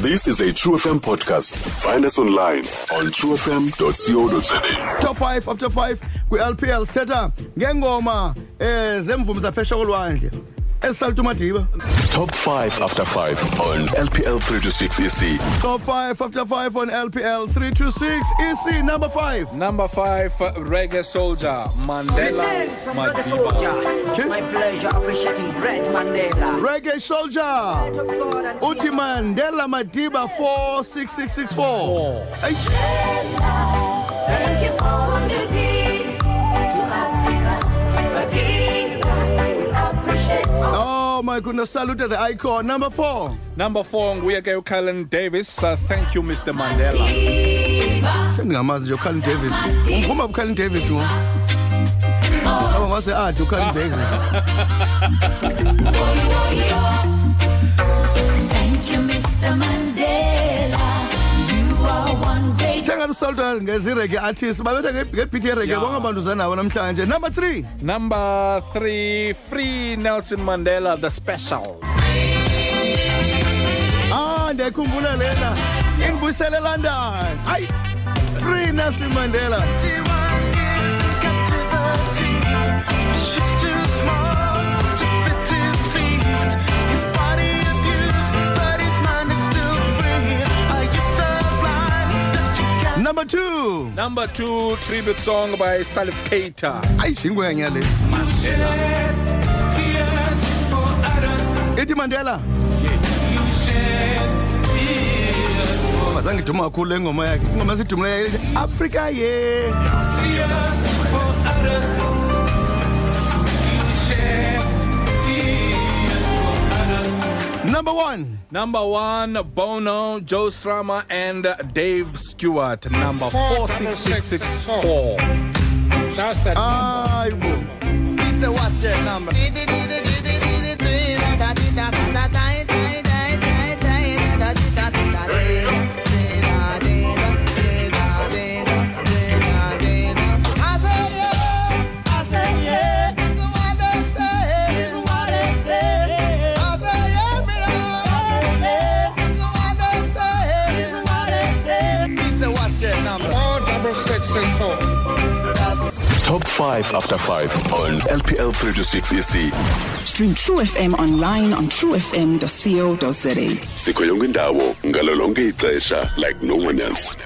This is a True FM podcast. Find us online on truefm.co.za. top 5 after 5 kwi-lpl sithetha ngengoma um zemvumi zaphesha kolwandle ezisalta umadiba Top 5 after 5 on LPL 326 EC. top 5 after 5 on lpl 326 ec number 5 Number five, uh, Reggae Soldier, Mandela Thanks from Brother Madiba. Soldier. It's my pleasure appreciating Red Mandela. reggae soldier To God and mandela madiba 46664 Eish. Thank you for the my goodness salute the icon number 4 Number four, nguye ke uCallan Davis. Uh, thank you, Mr. Mandela. sendingamazi nje ucalin davis umkhumba ucalin davis ngo aba ngase ade ucalin davis great thenga lusalta ngezirege artist babetha ngebhit yerege Yeah. bonke abantu zanawo namhlanje. Number 3 Number three, Free Nelson Mandela, the special. ah ndiyayikhumbula lena. Indibuyisele elondon hayi free nelson mandela. Number 2 Number two, tribute song by Salif Keita. ayi jingwenya le. Ithi mandela. Azange iduma kakhulu le ngoma yakhe ingoma esidumileyo ithi afrika number one Number one, Bono, Joe Strummer, and Dave Stewart. Number four, six, six, six, four. That's it. hayi bo It's a what's your number? Double six six four. Top 5 after 5 on LPL 326 EC. Stream True FM online on truefm.co.za. Sikho yonke indawo ngalo ixesha like no one else.